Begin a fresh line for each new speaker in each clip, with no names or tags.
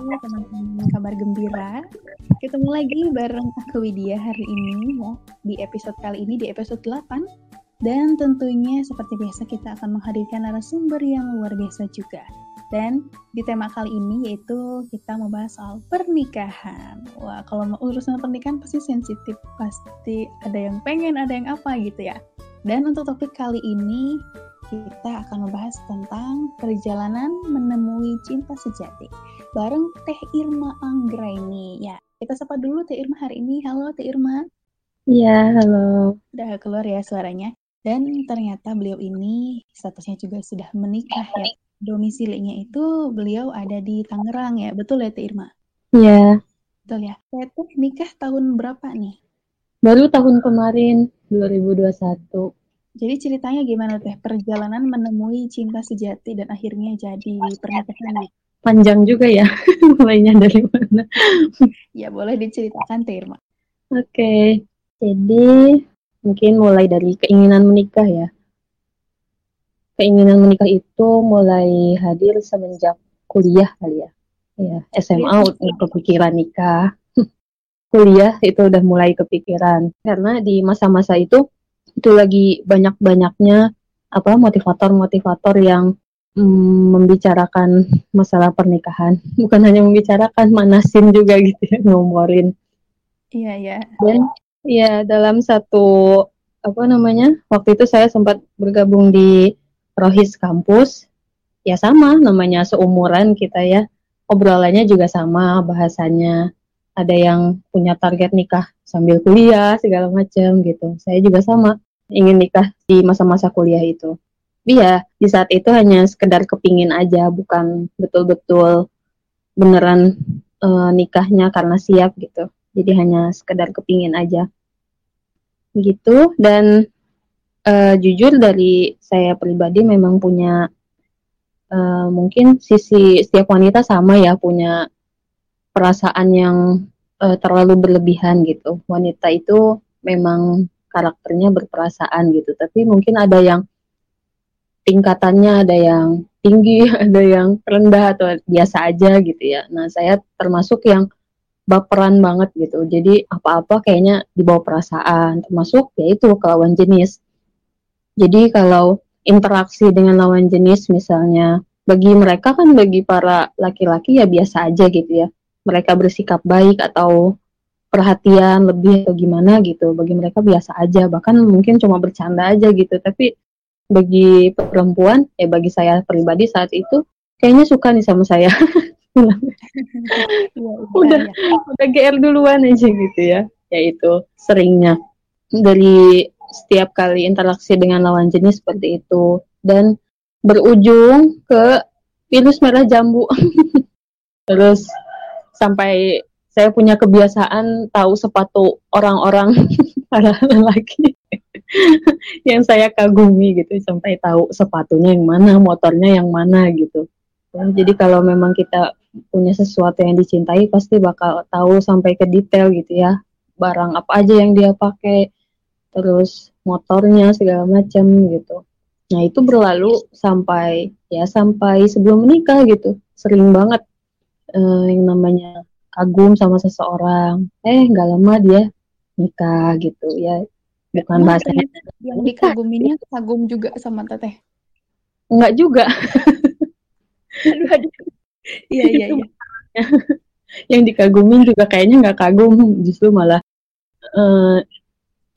teman-teman kabar gembira. Ketemu lagi bareng aku Widya hari ini ya di episode kali ini di episode 8 dan tentunya seperti biasa kita akan menghadirkan narasumber yang luar biasa juga. Dan di tema kali ini yaitu kita membahas soal pernikahan. Wah, kalau mau urusan pernikahan pasti sensitif, pasti ada yang pengen, ada yang apa gitu ya. Dan untuk topik kali ini kita akan membahas tentang perjalanan menemui cinta sejati bareng Teh Irma Anggraini. Ya, kita sapa dulu Teh Irma hari ini. Halo Teh Irma.
Iya, halo.
Udah keluar ya suaranya. Dan ternyata beliau ini statusnya juga sudah menikah ya. Domisilinya itu beliau ada di Tangerang ya. Betul ya Teh Irma?
Iya.
Betul ya. Teh nikah tahun berapa nih?
Baru tahun kemarin, 2021.
Jadi ceritanya gimana teh perjalanan menemui cinta sejati dan akhirnya jadi pernikahan
Panjang juga ya, mulainya dari mana?
ya boleh diceritakan teh Irma.
Oke, okay. jadi mungkin mulai dari keinginan menikah ya. Keinginan menikah itu mulai hadir semenjak kuliah kali ya. Ya, SMA udah kepikiran nikah. kuliah itu udah mulai kepikiran karena di masa-masa itu itu lagi banyak-banyaknya apa motivator-motivator yang mm, membicarakan masalah pernikahan. Bukan hanya membicarakan manasin juga gitu ya ngomorin
iya iya.
Dan ya dalam satu apa namanya waktu itu saya sempat bergabung di Rohis kampus. Ya sama namanya seumuran kita ya. Obrolannya juga sama bahasanya ada yang punya target nikah sambil kuliah segala macam gitu. Saya juga sama ingin nikah di masa-masa kuliah itu. Tapi ya di saat itu hanya sekedar kepingin aja, bukan betul-betul beneran uh, nikahnya karena siap gitu. Jadi hanya sekedar kepingin aja. Gitu dan uh, jujur dari saya pribadi memang punya uh, mungkin sisi setiap wanita sama ya punya perasaan yang uh, terlalu berlebihan gitu. Wanita itu memang karakternya berperasaan gitu. Tapi mungkin ada yang tingkatannya ada yang tinggi ada yang rendah atau biasa aja gitu ya. Nah saya termasuk yang baperan banget gitu. Jadi apa-apa kayaknya dibawa perasaan. Termasuk yaitu ke lawan jenis. Jadi kalau interaksi dengan lawan jenis misalnya bagi mereka kan bagi para laki-laki ya biasa aja gitu ya. Mereka bersikap baik atau perhatian lebih atau gimana gitu. Bagi mereka biasa aja bahkan mungkin cuma bercanda aja gitu. Tapi bagi perempuan ya bagi saya pribadi saat itu kayaknya suka nih sama saya. Ya, udah ya. udah GR duluan aja gitu ya. Yaitu seringnya. Dari setiap kali interaksi dengan lawan jenis seperti itu. Dan berujung ke virus merah jambu. Terus sampai saya punya kebiasaan tahu sepatu orang-orang para lelaki yang saya kagumi gitu sampai tahu sepatunya yang mana, motornya yang mana gitu. Jadi kalau memang kita punya sesuatu yang dicintai pasti bakal tahu sampai ke detail gitu ya. Barang apa aja yang dia pakai, terus motornya segala macam gitu. Nah, itu berlalu sampai ya sampai sebelum menikah gitu. Sering banget uh, yang namanya kagum sama seseorang. Eh nggak lama dia nikah gitu. Ya bukan bahasanya
yang dikaguminya kagum juga sama teteh.
Enggak juga.
Iya iya iya.
yang dikagumin juga kayaknya nggak kagum. Justru malah uh,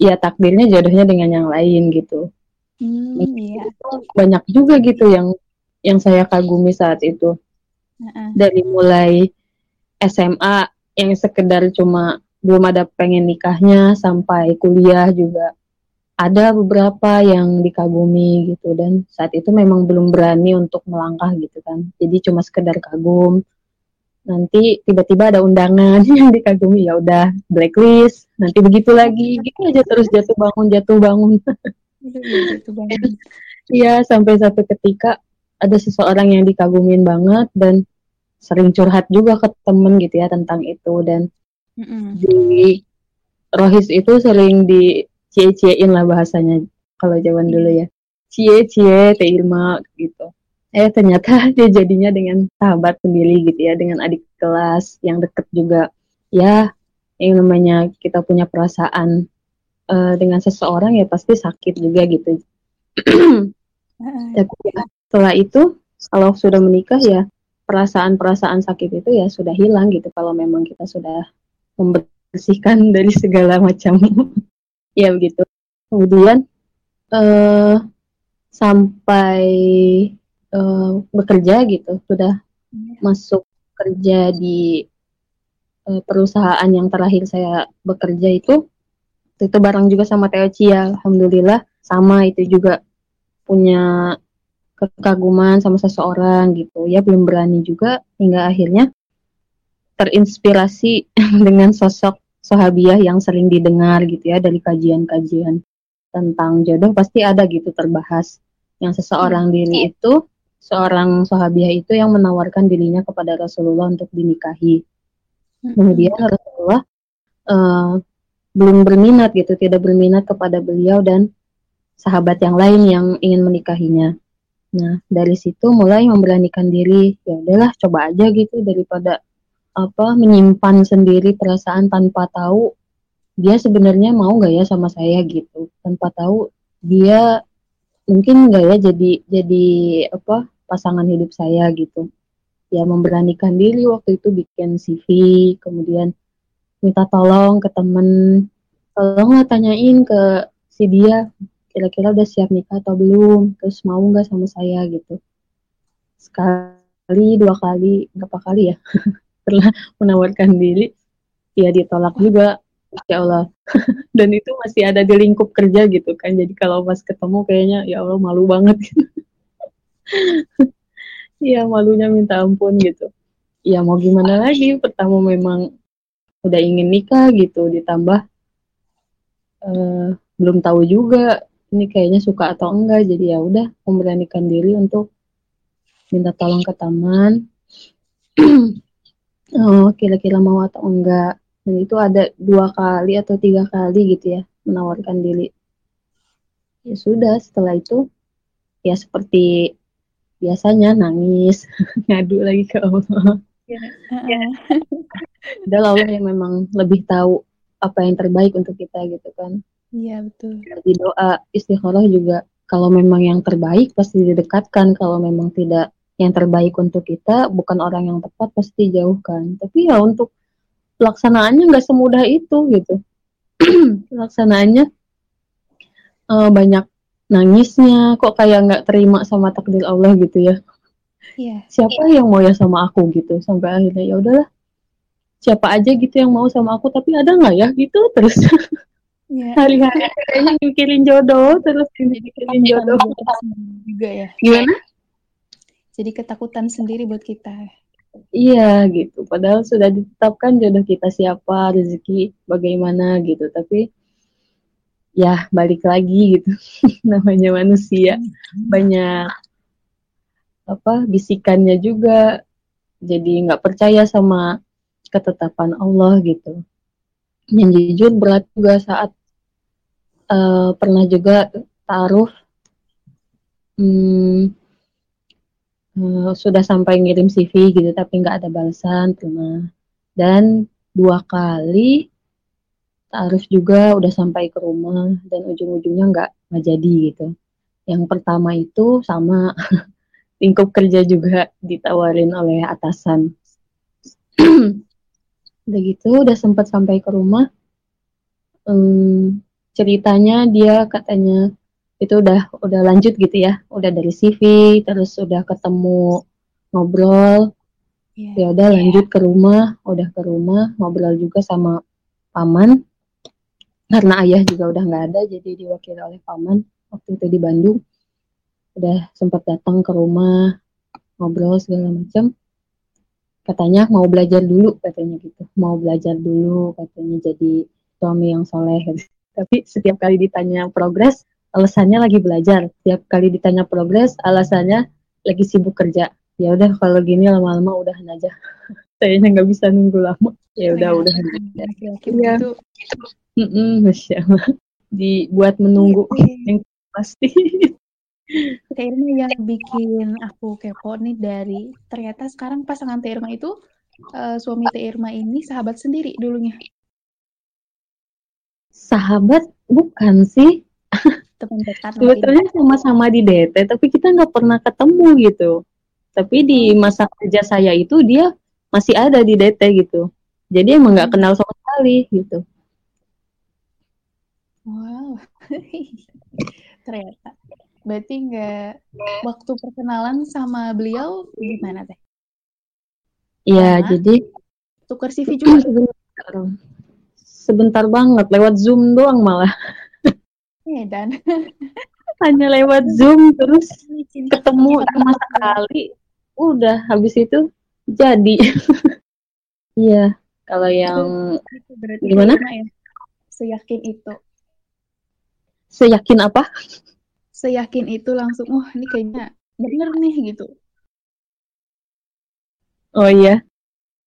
ya takdirnya jodohnya dengan yang lain gitu.
Hmm, iya.
banyak juga gitu yang yang saya kagumi saat itu. Uh -uh. dari mulai SMA yang sekedar cuma belum ada pengen nikahnya sampai kuliah juga. Ada beberapa yang dikagumi gitu dan saat itu memang belum berani untuk melangkah gitu kan. Jadi cuma sekedar kagum. Nanti tiba-tiba ada undangan yang dikagumi ya udah blacklist. Nanti begitu lagi gitu aja terus jatuh bangun. Jatuh bangun. Iya sampai satu ketika ada seseorang yang dikagumin banget dan sering curhat juga ke temen gitu ya tentang itu. Dan mm-hmm. di Rohis itu sering di cie-ciein lah bahasanya kalau zaman dulu ya. Cie-cie Teh Irma gitu. Eh ternyata dia jadinya dengan sahabat sendiri gitu ya dengan adik kelas yang deket juga. Ya yang namanya kita punya perasaan uh, dengan seseorang ya pasti sakit juga gitu. Tapi ya, setelah itu kalau sudah menikah ya perasaan-perasaan sakit itu ya sudah hilang gitu kalau memang kita sudah membersihkan dari segala macam. Ya begitu. Kemudian uh, sampai uh, bekerja gitu sudah yeah. masuk kerja di uh, perusahaan yang terakhir saya bekerja itu itu bareng juga sama Teo Cia alhamdulillah. Sama itu juga punya kekaguman sama seseorang gitu ya belum berani juga hingga akhirnya terinspirasi dengan sosok sahabiah yang sering didengar gitu ya dari kajian-kajian tentang jodoh pasti ada gitu terbahas yang seseorang hmm. diri itu seorang sahabiah itu yang menawarkan dirinya kepada Rasulullah untuk dinikahi. Hmm. Kemudian Rasulullah uh, belum berminat gitu, tidak berminat kepada beliau dan sahabat yang lain yang ingin menikahinya. Nah, dari situ mulai memberanikan diri, ya udahlah coba aja gitu daripada apa menyimpan sendiri perasaan tanpa tahu dia sebenarnya mau gak ya sama saya gitu, tanpa tahu dia mungkin nggak ya jadi jadi apa pasangan hidup saya gitu. Ya memberanikan diri waktu itu bikin CV kemudian minta tolong ke temen. Tolonglah tanyain ke si dia kira-kira udah siap nikah atau belum terus mau nggak sama saya gitu. Sekali dua kali berapa kali ya? Pernah menawarkan diri. Ya ditolak juga. Ya Allah. Dan itu masih ada di lingkup kerja gitu kan. Jadi kalau pas ketemu kayaknya ya Allah malu banget gitu. Ya malunya minta ampun gitu. Ya mau gimana lagi? Pertama memang udah ingin nikah gitu ditambah uh, belum tahu juga ini kayaknya suka atau enggak jadi ya udah memberanikan diri untuk minta tolong ke taman. Oh kira-kira mau atau enggak. Dan itu ada dua kali atau tiga kali gitu ya menawarkan diri. Ya sudah setelah itu ya seperti biasanya nangis ngadu lagi ke Allah. Ya. ya. Allah yang memang lebih tahu apa yang terbaik untuk kita gitu kan
iya betul.
Di doa istikharah juga. Kalau memang yang terbaik pasti didekatkan. Kalau memang tidak yang terbaik untuk kita bukan orang yang tepat pasti jauhkan. Tapi ya untuk pelaksanaannya nggak semudah itu gitu. Pelaksanaannya uh, banyak nangisnya. Kok kayak nggak terima sama takdir Allah gitu ya? Yeah. siapa yeah. yang mau ya sama aku gitu. Sampai akhirnya ya udahlah. Siapa aja gitu yang mau sama aku tapi ada nggak ya? Gitu terus yeah. hari-hari kayaknya mikirin jodoh terus mikirin jodoh.
juga ya.
Gimana?
Jadi ketakutan sendiri buat kita.
Iya gitu, padahal sudah ditetapkan jodoh kita siapa, rezeki bagaimana gitu, tapi ya balik lagi gitu, namanya manusia. Banyak apa bisikannya juga, jadi nggak percaya sama ketetapan Allah gitu. Yang jujur berat juga saat uh, pernah juga taruh hmm, uh, sudah sampai ngirim CV gitu tapi nggak ada balasan pernah. Dan dua kali taruh juga udah sampai ke rumah dan ujung-ujungnya nggak nggak jadi gitu. Yang pertama itu sama lingkup kerja juga ditawarin oleh atasan udah gitu udah sempat sampai ke rumah. Um, ceritanya dia katanya itu udah udah lanjut gitu ya. Udah dari CV terus udah ketemu ngobrol. Yeah. ya udah yeah. lanjut ke rumah udah ke rumah ngobrol juga sama paman. Karena ayah juga udah nggak ada jadi diwakili oleh paman waktu itu di Bandung. Udah sempat datang ke rumah ngobrol segala macam katanya mau belajar dulu katanya gitu. Mau belajar dulu katanya jadi suami yang soleh. Tapi setiap kali ditanya progres alasannya lagi belajar. Tiap kali ditanya progres alasannya lagi sibuk kerja. Ya udah kalau gini lama-lama udahan aja. Kayaknya nggak bisa nunggu lama. Ya udah udah laki-laki ya. begitu mm -mm, masya Allah. Dibuat menunggu iya, iya. yang pasti
Irma yang bikin aku kepo nih dari ternyata sekarang pasangan Teh Irma itu uh, suami Teh Irma ini sahabat sendiri dulunya.
Sahabat bukan sih. Teman dekat. Sebetulnya sama-sama di DT tapi kita nggak pernah ketemu gitu. Tapi di oh. masa kerja saya itu dia masih ada di DT gitu. Jadi emang nggak hmm. kenal sama sekali gitu.
Wow. Ternyata. Berarti nggak waktu perkenalan sama beliau gimana teh?
Iya, jadi
tukar CV juga sebentar.
Sebentar banget lewat Zoom doang malah.
dan
Hanya lewat Zoom terus ketemu cuma sekali. Udah habis itu jadi. Iya, kalau yang itu, itu gimana? Ya?
Seyakin itu.
Seyakin apa?
Seyakin itu langsung wah ini kayaknya bener nih gitu.
Oh iya.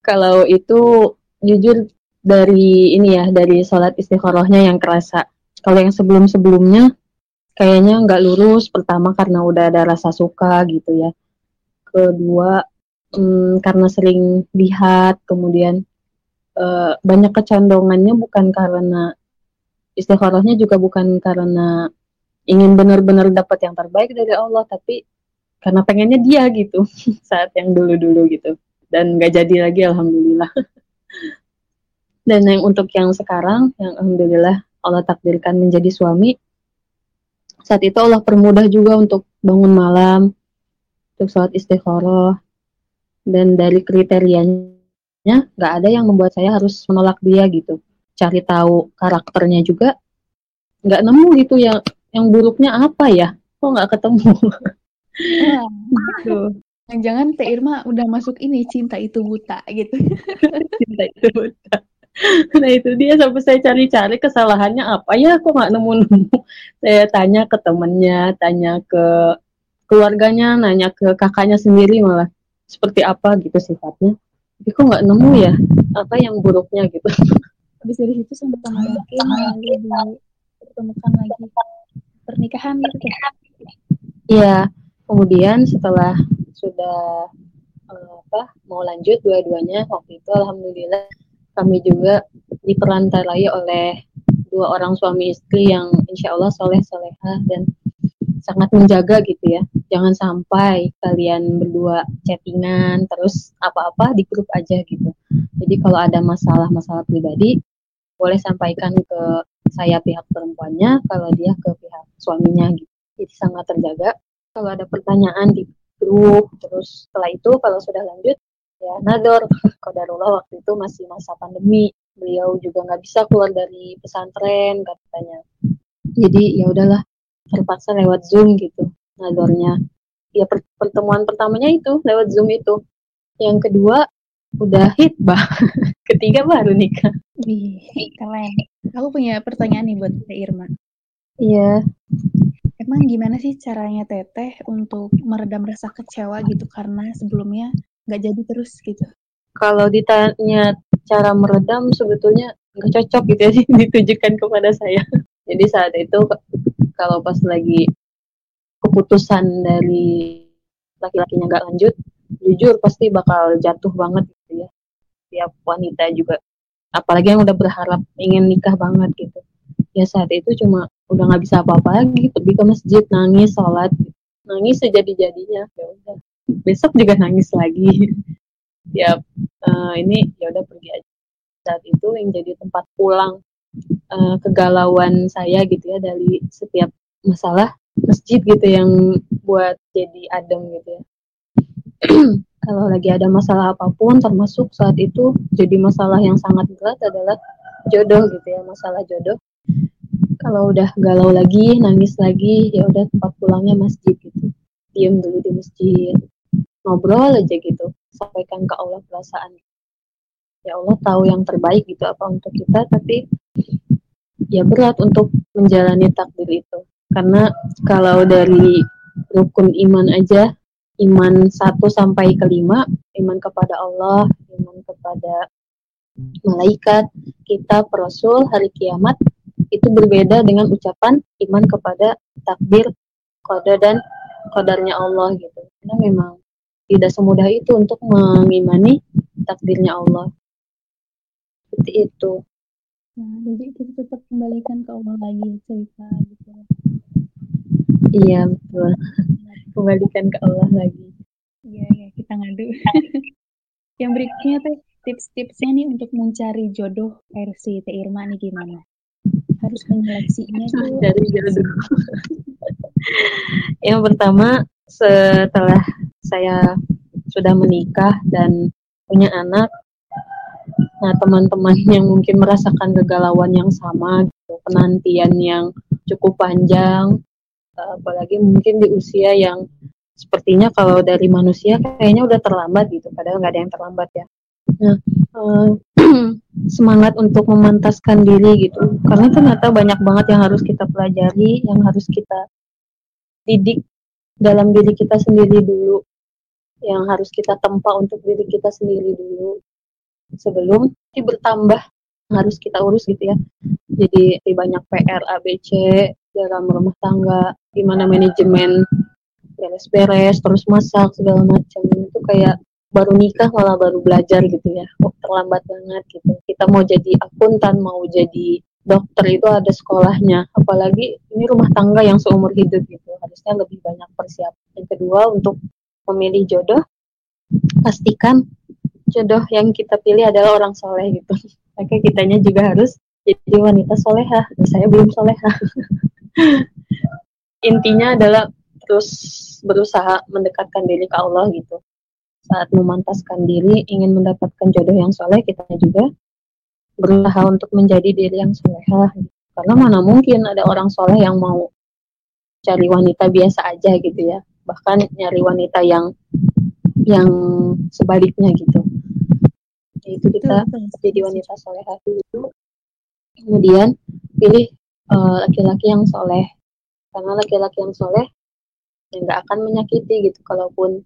Kalau itu jujur dari ini ya dari sholat istikharahnya yang kerasa. Kalau yang sebelum sebelumnya kayaknya nggak lurus. Pertama karena udah ada rasa suka gitu ya. Kedua hmm, karena sering lihat kemudian uh, banyak kecondongannya bukan karena istikharahnya juga bukan karena ingin benar-benar dapat yang terbaik dari Allah tapi karena pengennya dia gitu saat yang dulu-dulu gitu. Dan nggak jadi lagi alhamdulillah. Dan yang untuk yang sekarang yang alhamdulillah Allah takdirkan menjadi suami saat itu Allah permudah juga untuk bangun malam untuk sholat istikharah dan dari kriterianya nggak ada yang membuat saya harus menolak dia gitu. Cari tahu karakternya juga nggak nemu gitu yang yang buruknya apa ya? Kok nggak ketemu?
Ya. gitu. jangan Teh Irma udah masuk ini cinta itu buta gitu.
Cinta itu buta. Nah itu dia sampai saya cari-cari kesalahannya apa ya? Kok nggak nemu-nemu? Saya tanya ke temennya tanya ke keluarganya nanya ke kakaknya sendiri malah. Seperti apa gitu sifatnya. Tapi kok nggak nemu ya? Apa yang buruknya gitu?
Habis dari situ sama-sama yakin lalu dipertemukan lagi pernikahan gitu. Ya?
Iya, kemudian setelah sudah uh, apa mau lanjut dua-duanya waktu itu alhamdulillah kami juga diperantarai oleh dua orang suami istri yang insya Allah soleh soleha dan sangat menjaga gitu ya. Jangan sampai kalian berdua chattingan terus apa-apa di grup aja gitu. Jadi kalau ada masalah-masalah pribadi boleh sampaikan ke saya pihak perempuannya kalau dia ke pihak suaminya gitu. Jadi sangat terjaga. Kalau ada pertanyaan di grup terus setelah itu kalau sudah lanjut ya nador. Kodarullah waktu itu masih masa pandemi. Beliau juga nggak bisa keluar dari pesantren katanya. Jadi ya udahlah terpaksa lewat zoom gitu nadornya. Ya pertemuan pertamanya itu lewat zoom itu. Yang kedua udah hitbah ketiga baru nikah.
Wih, keren. Aku punya pertanyaan nih buat Irma.
Iya.
Emang gimana sih caranya Teteh untuk meredam rasa kecewa gitu karena sebelumnya nggak jadi terus gitu?
Kalau ditanya cara meredam sebetulnya nggak cocok gitu ya ditujukan kepada saya. Jadi saat itu kalau pas lagi keputusan dari laki-lakinya nggak lanjut, jujur pasti bakal jatuh banget gitu ya. Tiap wanita juga apalagi yang udah berharap ingin nikah banget gitu ya saat itu cuma udah nggak bisa apa-apa lagi pergi ke masjid nangis sholat. Nangis sejadi-jadinya. Ya udah. Besok juga nangis lagi. Ya uh, ini ya udah pergi aja. Saat itu yang jadi tempat pulang uh, kegalauan saya gitu ya dari setiap masalah masjid gitu yang buat jadi adem gitu ya. Kalau lagi ada masalah apa pun termasuk saat itu jadi masalah yang sangat berat adalah jodoh gitu ya masalah jodoh kalau udah galau lagi nangis lagi ya udah tempat pulangnya masjid gitu. Diem dulu di masjid. Ngobrol aja gitu. Sampaikan ke Allah perasaan. Ya Allah tahu yang terbaik gitu apa untuk kita tapi ya berat untuk menjalani takdir itu. Karena kalau dari rukun iman aja iman satu sampai kelima, iman kepada Allah, iman kepada malaikat, kita rasul hari kiamat itu berbeda dengan ucapan iman kepada takdir kode dan kodarnya Allah gitu. Karena memang tidak semudah itu untuk mengimani takdirnya Allah. Seperti itu.
Nah jadi kita tetap kembalikan ke Allah lagi cerita gitu.
Iya betul. Kembalikan ke Allah lagi.
Iya iya kita ngadu. Yang berikutnya teh tips-tipsnya nih untuk mencari jodoh versi Teh Irma nih gimana harus menyeleksinya tuh
dari jodoh. Yang pertama setelah saya sudah menikah dan punya anak nah teman-teman yang mungkin merasakan kegalauan yang sama gitu, penantian yang cukup panjang apalagi mungkin di usia yang sepertinya kalau dari manusia kayaknya udah terlambat gitu padahal nggak ada yang terlambat ya nah semangat untuk memantaskan diri gitu. Karena ternyata banyak banget yang harus kita pelajari yang harus kita didik dalam diri kita sendiri dulu. Yang harus kita tempa untuk diri kita sendiri dulu. Sebelum bertambah harus kita urus gitu ya. Jadi banyak PR ABC dalam rumah tangga gimana manajemen beres-beres terus masak segala macam. Itu kayak baru nikah malah baru belajar gitu ya. Kok terlambat banget gitu. Kita mau jadi akuntan mau jadi dokter itu ada sekolahnya. Apalagi ini rumah tangga yang seumur hidup gitu. Harusnya lebih banyak persiapan. Yang kedua untuk memilih jodoh pastikan jodoh yang kita pilih adalah orang soleh gitu. Maka kitanya juga harus jadi wanita soleha. Saya belum soleha. Intinya adalah terus berusaha mendekatkan diri ke Allah gitu saat memantaskan diri ingin mendapatkan jodoh yang soleh kita juga berusaha untuk menjadi diri yang solehah. Karena mana mungkin ada orang soleh yang mau cari wanita biasa aja gitu ya. Bahkan nyari wanita yang yang sebaliknya gitu. Itu kita jadi wanita solehah. Dulu kemudian pilih eh, laki-laki uh, yang soleh. Karena laki-laki yang soleh yang nggak akan menyakiti gitu. Kalaupun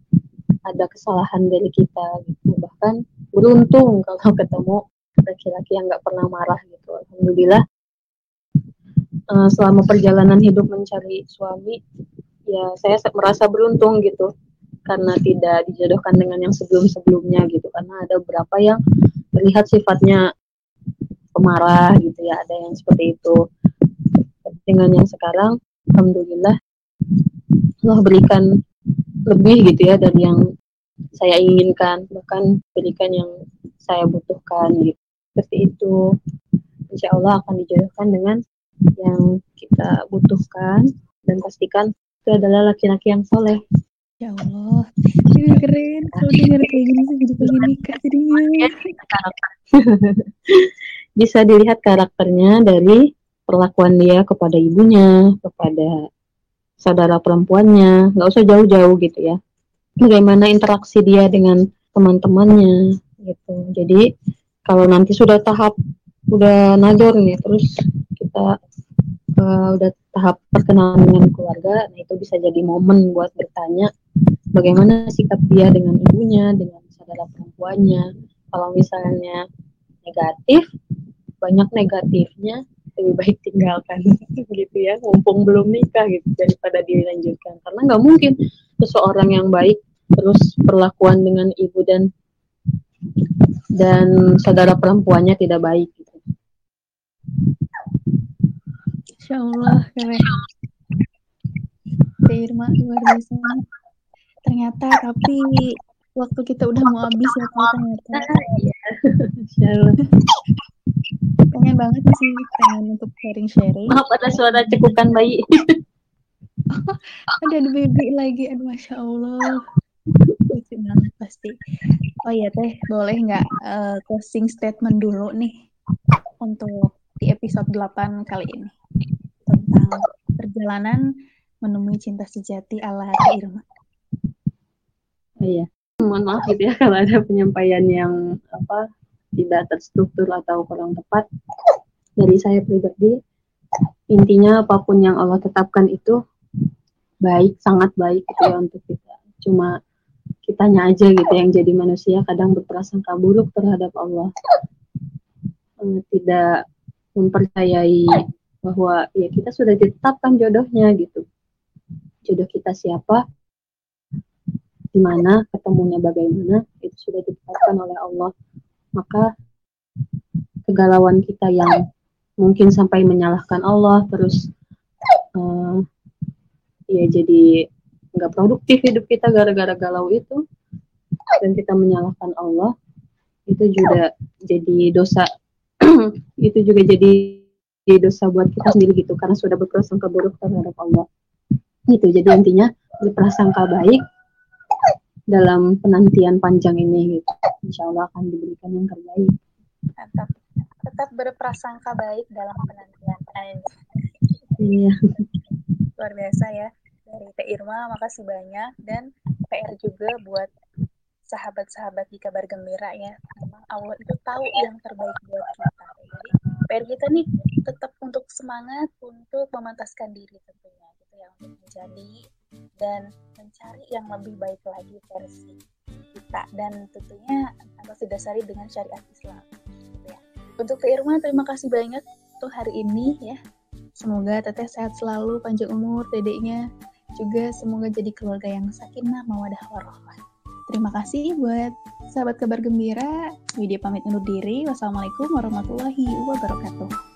ada kesalahan dari kita gitu. Bahkan beruntung kalau ketemu laki-laki yang nggak pernah marah gitu. Alhamdulillah uh, selama perjalanan hidup mencari suami ya saya merasa beruntung gitu. Karena tidak dijodohkan dengan yang sebelum-sebelumnya gitu. Karena ada beberapa yang terlihat sifatnya pemarah gitu ya. Ada yang seperti itu. Dengan yang sekarang alhamdulillah Allah berikan lebih gitu ya dari yang saya inginkan bahkan berikan yang saya butuhkan gitu. Seperti itu. Insya Allah akan dijodohkan dengan yang kita butuhkan dan pastikan itu adalah laki-laki yang soleh.
Ya Allah. Ini keren. Kalau dengar kayak gini sih jadi pengen nikah jadinya.
Bisa dilihat karakternya dari perlakuan dia kepada ibunya kepada saudara perempuannya nggak usah jauh-jauh gitu ya. Bagaimana interaksi dia dengan teman-temannya gitu. Jadi kalau nanti sudah tahap udah nador nih terus kita uh, udah tahap perkenalan dengan keluarga nah itu bisa jadi momen buat bertanya bagaimana sikap dia dengan ibunya dengan saudara perempuannya. Kalau misalnya negatif banyak negatifnya lebih baik tinggalkan gitu ya mumpung belum nikah gitu daripada dilanjutkan karena nggak mungkin seseorang yang baik terus perlakuan dengan ibu dan dan saudara perempuannya tidak baik gitu.
Insya Allah keren. Irma luar biasa. Ternyata tapi waktu kita udah mau habis ya ternyata. Iya. Pengen banget sih pengen untuk sharing-sharing.
Maaf ada suara cekukan bayi.
ada baby lagi, aduh masya Allah. Lucu banget pasti. Oh iya teh boleh nggak uh, closing statement dulu nih untuk di episode 8 kali ini? Tentang perjalanan menemui cinta sejati ala hati Irma.
Oh iya. Mohon maaf gitu ya kalau ada penyampaian yang apa tidak terstruktur atau kurang tepat dari saya pribadi. Intinya apa pun yang Allah tetapkan itu baik sangat baik gitu ya untuk kita. Cuma kitanya aja gitu yang jadi manusia kadang berprasangka buruk terhadap Allah. Eh, tidak mempercayai bahwa ya kita sudah ditetapkan jodohnya gitu. Jodoh kita siapa, di mana? Ketemunya bagaimana, itu sudah ditetapkan oleh Allah. Maka kegalauan kita yang mungkin sampai menyalahkan Allah, terus uh, ya jadi nggak produktif hidup kita gara-gara galau itu, dan kita menyalahkan Allah, itu juga jadi dosa, itu juga jadi dosa buat kita sendiri gitu, karena sudah berprasangka buruk terhadap Allah. Gitu, jadi intinya berprasangka baik, dalam penantian panjang ini gitu. Insya Allah akan diberikan yang terbaik.
Tetap, tetap berprasangka baik dalam penantian.
Iya.
Luar biasa ya dari Teh Irma, makasih banyak dan PR juga buat sahabat-sahabat di kabar gembira ya. Memang Allah itu tahu yang terbaik buat kita. Jadi PR kita nih tetap untuk semangat untuk memantaskan diri tentunya gitu ya untuk menjadi dan mencari yang lebih baik lagi versi kita dan tentunya harus didasari dengan syariat Islam. Gitu ya. Untuk Teh Irma, terima kasih banyak untuk hari ini ya. Semoga Teteh sehat selalu, panjang umur, dedeknya juga semoga jadi keluarga yang sakinah, mawadah, warahmah. Terima kasih buat sahabat kabar gembira. Widya pamit undur diri. Wassalamualaikum warahmatullahi wabarakatuh.